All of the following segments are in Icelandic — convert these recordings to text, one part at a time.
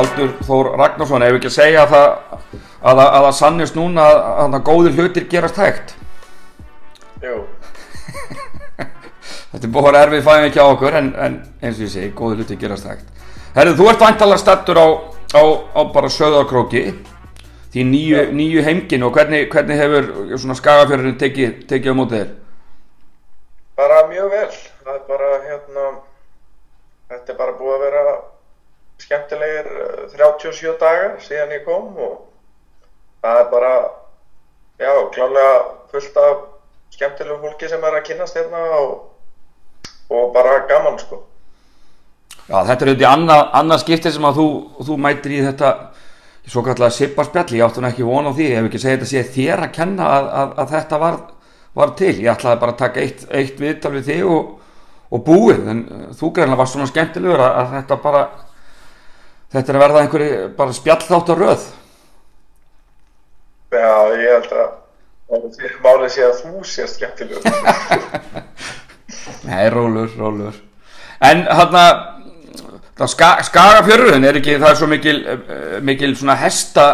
Baldur Þór Ragnarsson, ef ekki að segja að það, að, að það sannist núna að, að, góðir hlutir gerast hægt. Jú, Þetta er búin erfið fæðin ekki á okkur en, en eins og ég segi, góðir hlutir gerast hægt. Herðu, þú ert vantalega stattur á, á, á bara söðarkróki, því nýju, nýju heimgin og hvernig, hvernig hefur svona skagafjörðin tekið, tekið á mótið þér? bara mjög vel. Það er bara, hérna, þetta er bara búið að vera skemmtilegir eh, 37 dagar síðan ég kom og það er bara, já, klálega fullt af skemmtilegu fólki sem er að kynast hérna og, og bara gaman, sko. Já, þetta er auðvitað annað, annað skiptið sem að þú, þú mætir í þetta svo kallega sipparspjall, ég átti hann ekki von á því, hef ekki segið þetta sé þér að kenna að, að, að þetta var, var til, ég ætlaði bara að taka eitt, eitt viðtal við þig og, og búið, en uh, þú greinlega varst svona skemmtilegur að, að þetta bara, þetta er að verða einhverju bara spjallþátt á röð. Já, ég held að málið sé- sé að þú sést skemmtilegur. Nei, rólur, rólur. En hérna, skagafjörðun er ekki, það er svo mikil, eh, mikil svona hesta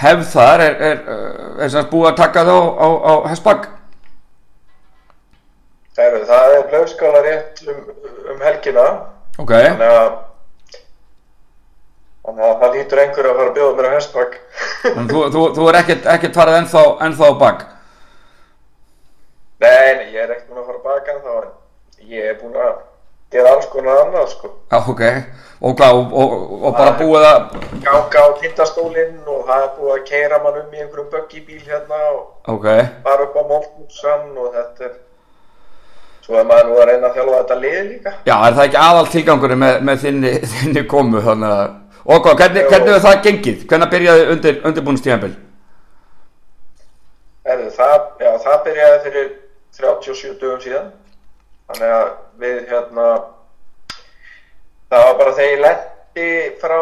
hefð þar, er, er, eh, er sagt búið að taka það á, á, á hestbakk? Það er blöðskála rétt um, um helgina, Ok, þannig að, þannig að það lítur einhver að fara að bjóða mér á hestbakk. en þú, þú, þú er ekkert, ekkert farið ennþá, ennþá bakk? Nei, nei, ég er ekkert búinn að fara að baka en ég er búinn að gera alls konar annað, sko. Já, ok, og, hvað, og, og, og bara búið að, Ganga á tindastólinn og það er búið að keira mann um í einhverjum böggibíl hérna og ok, fara upp á Móltúsan og þetta er, svo er maður nú að reyna að þjálfa þetta lið líka. já, er það ekki aðal tilgangurinn með, með þinni, þinni komu, þannig að, og hvað, hvernig, hvernig er það gengið? Hvernig byrjaði undir, undirbúinstíðanbíl? Herðu, það, það byrjaði fyrir 37 dögum síðan. Þannig að við hérna, það var bara þegar ég lendi frá,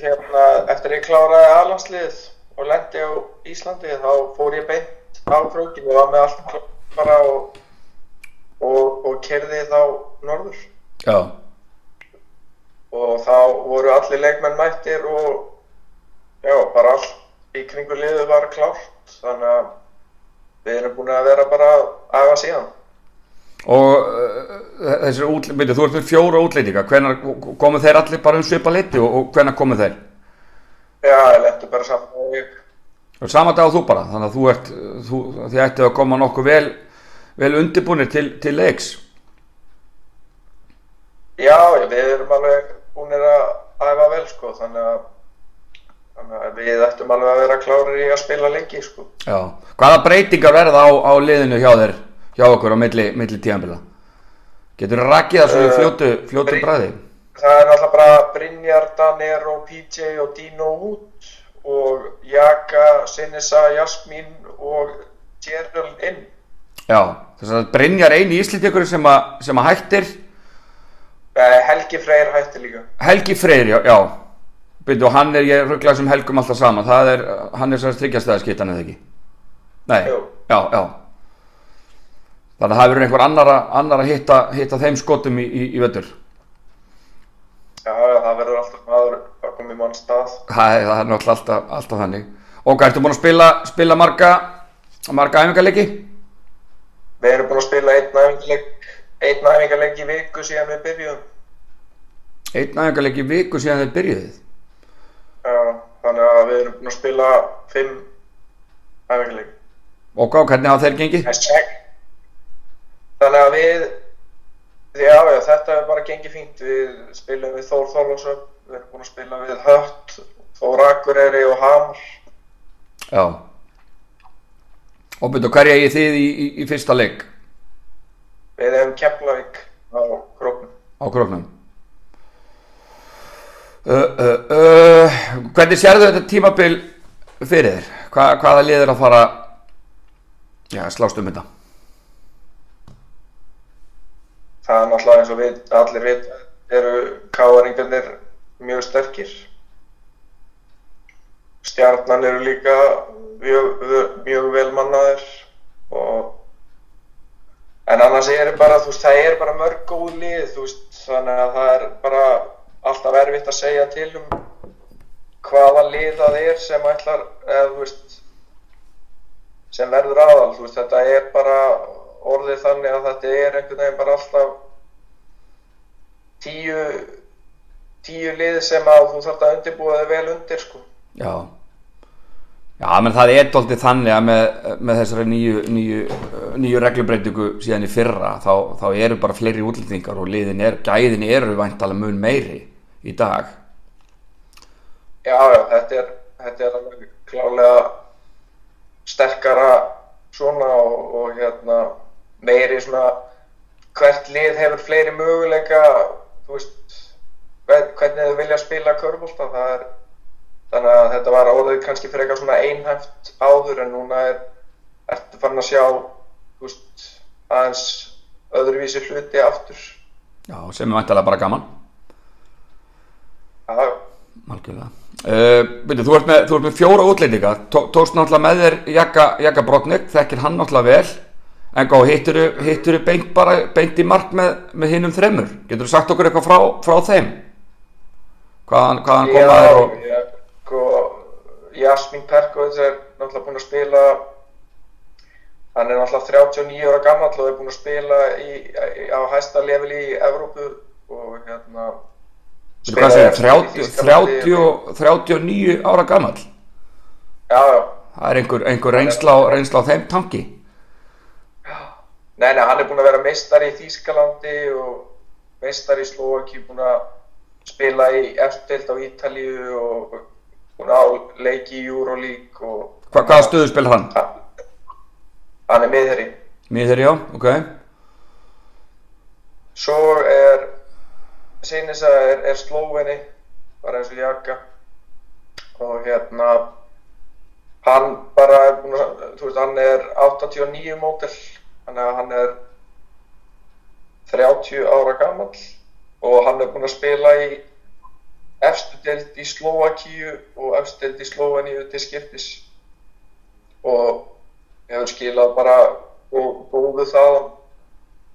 hérna, eftir ég kláraði aðlandslið og lendi á Íslandi, þá fór ég beint á krókinu og var með allt bara og, og, og kerði þá norður. Já, Og þá voru allir leikmenn mættir og já, bara allt í kringu liðu var klárt. Þannig að við erum búin að vera bara að afa síðan. og uh, þessir útlendingar, þú ert með fjóra útlendinga, hvenær komu þeir allir bara um svipa liti og, og hvenær komu þeir? Já, ég lendi bara saman ég. Og sama dag og þú bara, þannig að þú ert, þú, þið ættu að koma nokkuð vel, vel undirbúinir til, til leiks. Já, við erum alveg búinir að æfa vel, sko, þannig að, þannig að við ættum alveg að vera klárir í að spila lengi, sko. Já. Hvaða breytingar verða á, á liðinu hjá þér, hjá okkur á milli, milli tíðanbila? Getur þú rakið það svona Eh, fljótu, fljótu bræði? Það er náttúrulega bara Brynjar, Danir og PJ og Dino út og Jaka, Sinisa, Jasmín og Gerald inn. Já, þess að Brynjar eini íslendingur sem, að- sem að hættir, Helgi Freyr hætti líka. Helgi Freyr, já, já. Byrju, hann er, ég rugglaði sem Helgum alltaf saman, það er, hann er sérst tryggjastæðaskittan eða ekki? Nei, Jú. já, já. Þannig að það verður einhver annar að, hitta, hitta þeim skotum í, í, í vettur. Já, já, það verður alltaf maður að koma í mann stað. Það er náttúrulega alltaf, alltaf þannig. Og ertu búin að spila, spila marga, marga æfingarleiki? Við erum búin að spila einn æfingarleik, einn æfingarleik í viku síðan við byrjuðum. Einn æfingarleiki í viku síðan þeir byrjuðið. Já, þannig að við erum búin að spila fimm æfingarleik. Og hvað, hvernig hafa þeir gengið? Hashtag. Þannig að við, já, já, þetta er bara gengið fínt. Við spilum við Þór Þorlósöp, við erum búin að spila við Hött, Þór Akureyri og Hamar. Já. Og byrju, hverja eigið þið í, í, í fyrsta leik Við hefum Keflavík á Króknum. á króknum? Uh, uh, uh, hvernig sérðu þetta tímabil fyrir þér? Hva, hvaða lið er að fara já, slást um þetta? Það er náttúrulega eins og við, allir við eru káaringarnir mjög sterkir. Stjarnan eru líka mjög, mjög vel mannaðir og en annars er bara, þú veist, það er bara mörg góð lið, þú veist, þannig að það er bara alltaf erfitt að segja til um hvaða lið það er sem ætlar, eða þú veist, sem verður aðal, þú veist, þetta er bara orðið þannig að þetta er einhvern veginn bara alltaf tíu, tíu lið sem að þú þarf að undirbúa þig vel undir, sko. Já, já, menn það er doldið þannig að með, með þessari nýju, nýju, nýju reglubreitingu síðan í fyrra þá, þá eru bara fleiri útlendingar og liðin er, gæðin eru væntalega mun meiri í dag. Já, já, þetta er, þetta er alveg klálega sterkara svona og, og hérna meiri svona hvert lið hefur fleiri möguleika þú veist hvern- hvernig þau vilja spila körbólta það er þannig að þetta var orðið kannski fyrir eitthvað svona einhæft áður en núna er ertu farin að sjá þú veist aðeins öðruvísi hluti aftur Já, sem er væntalega bara gaman. já, Algjörlega. Uh, byrju, þú, ert með, þú ert með fjóra útlendinga, Tó, tókst náttúrulega með þér Jaka, Jaka Brotnik, þekkir hann náttúrulega vel, en gá, hitturu, hitturu beint bara, beint í mark með, með hinnum þremur, getur þú sagt okkur eitthvað frá, frá þeim? Hvaðan, hvaðan komaður og, Já, Jasmín Perkovic er náttúrulega búinn að spila hann er náttúrulega 39 ára gammal og er búinn að spila í, í, á hæsta level í Evrópu og hérna í 30, Þýskalandi 30, 39 ára gamall, Já, já, það er einhver, einhver reynsla, á- reynsla á þeim tanki. nei, nei, hann er búinn að vera meistari í Þýskalandi og meistari í Slovaki búinn að spila í eftild á Ítalíu og að á leiki í Euroleague og Hva, hvaða stöðu spilar hann? hann er miðherri Miður, já, ok. Svo er Sinisa er, er slóvinni bara eins og Jaka og hérna hann bara er búinn að, þú veist, hann er 89 mótel þannig að hann er 30 ára gamall og hann er búinn að spila í efstu deild í Slovakíu og efstu deild í Sloveníu til skiptis. Og hefur skilað bara gó- góðu þaðan.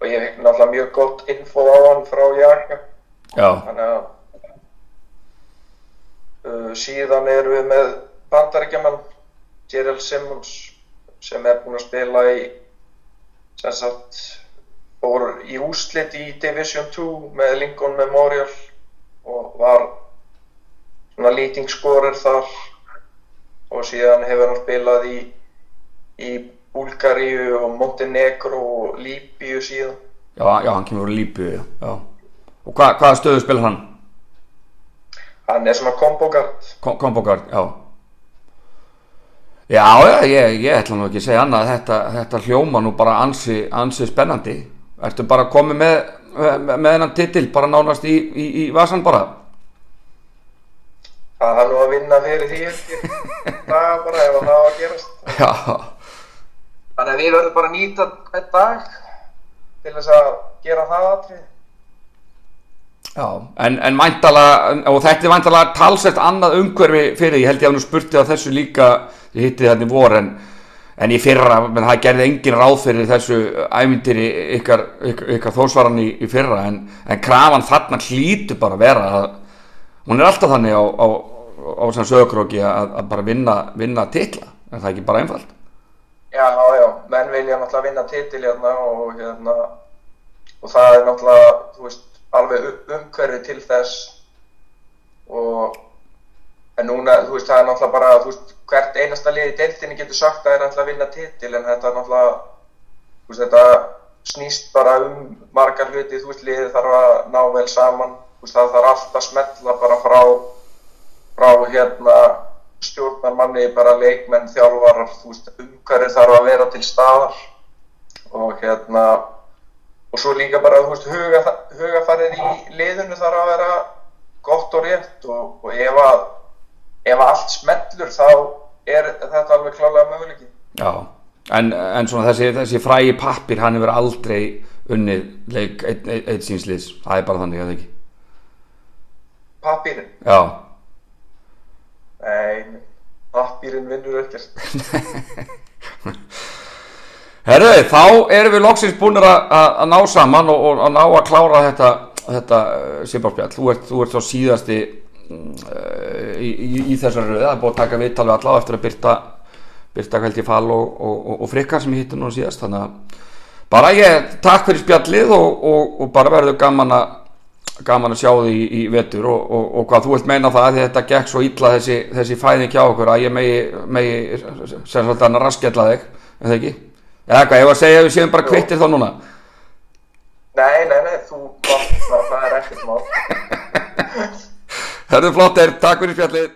Og ég hef náttúrulega mjög gott info á hann frá Jaka. Þannig að uh, síðan erum við með bandaríkjaman Gerald Simmons sem er búinn að spila í sem sagt fór í úslit í Division 2 með Lincoln Memorial og var svona leading scorer þar. Og síðan hefur hann spilað í í Búlgaríu og Montenegro og Líbíu síðan. Já, já, hann kemur úr Líbíu, já. Og hva, hvaða stöðu spilar hann? hann er svona kombogard Kom- Kombogard, já. Já, já, ég, ég ætla nú ekki að segja annað. Þetta, þetta hljóma nú bara ansi, ansi spennandi. Ertu bara komið með, með, með hennan titil bara nánast í, í, í vasan bara Það er nú að vinna fyrir því ekki dag bara ef það á að gerast. Já, Þannig að við verðum bara að nýta hvern dag til þess að gera það aðrið. já En, en væntala, og þetta er væntala talsett annað umhverfi fyrir ég held ég að nú spurti á þessu líka ég hitti þetta í vor en, en í fyrra, menn það gerði engin ráð fyrir þessu æmyndiri ykkar, ykkar, ykkar þósvaran í, í fyrra en, en krafan þarna hlýtur bara að vera að hún er alltaf þannig á, á, á sem sögurkróki að, að bara vinna, vinna titla, er það ekki bara einfalt? Já, já, menn vilja náttúrulega vinna titil hérna og hérna og það er náttúrulega, þú veist, alveg u- umhverfi til þess og en núna, þú veist, það er náttúrulega bara, þú veist, hvert einasta lið í deildinni getur sagt að það er náttúrulega að vinna titil en þetta er náttúrulega, þú veist, þetta snýst bara um margar hluti, þú veist, liðið þarf að ná vel saman, þú veist, það þarf alltaf að smetla bara frá, frá hérna stjórnarmanni, bara leikmenn, þjálfarar, þú veist, umhverfið þarf að vera til staðar og hérna, og svo líka bara, þú veist, huga, hugafarið í liðinu þarf að vera gott og rétt og, og ef að ef allt smellur þá er þetta alveg klálega möguleiki. Já, en, en svona þessi, þessi frægi pappir, hann hefur aldrei unnið leik eitt, eitt, eitt sínsliðs, það er bara þannig að ekki Pappírinn? Já, Nei, pappírinn vinnur ekkert. Herðu, þá erum við loksins búinir að, ná saman og, og að ná að klára þetta, þetta Sipárspjall, þú ert, þú ert svo síðasti uh, í, í, í þessar röðu, það er búið að taka viðtal við alla á eftir að byrta byrta held ég fall og, og, og, frikka sem ég hitti núna síðast. Þannig að bara ég takk fyrir spjallið og bara verður gaman að gaman að sjá því í, í vetur og hvað þú vilt meina það því þetta gekk svo illa þessi, þessi fæðing hjá okkur að ég megi, megi sem svona raskella þig, en það ekki? Eða hvað, ég var að segja að við séum bara kvittir þá núna. Nei, nei, nei, þú það er ekkert mál. Hörðu flott er, takk fyrir spjallið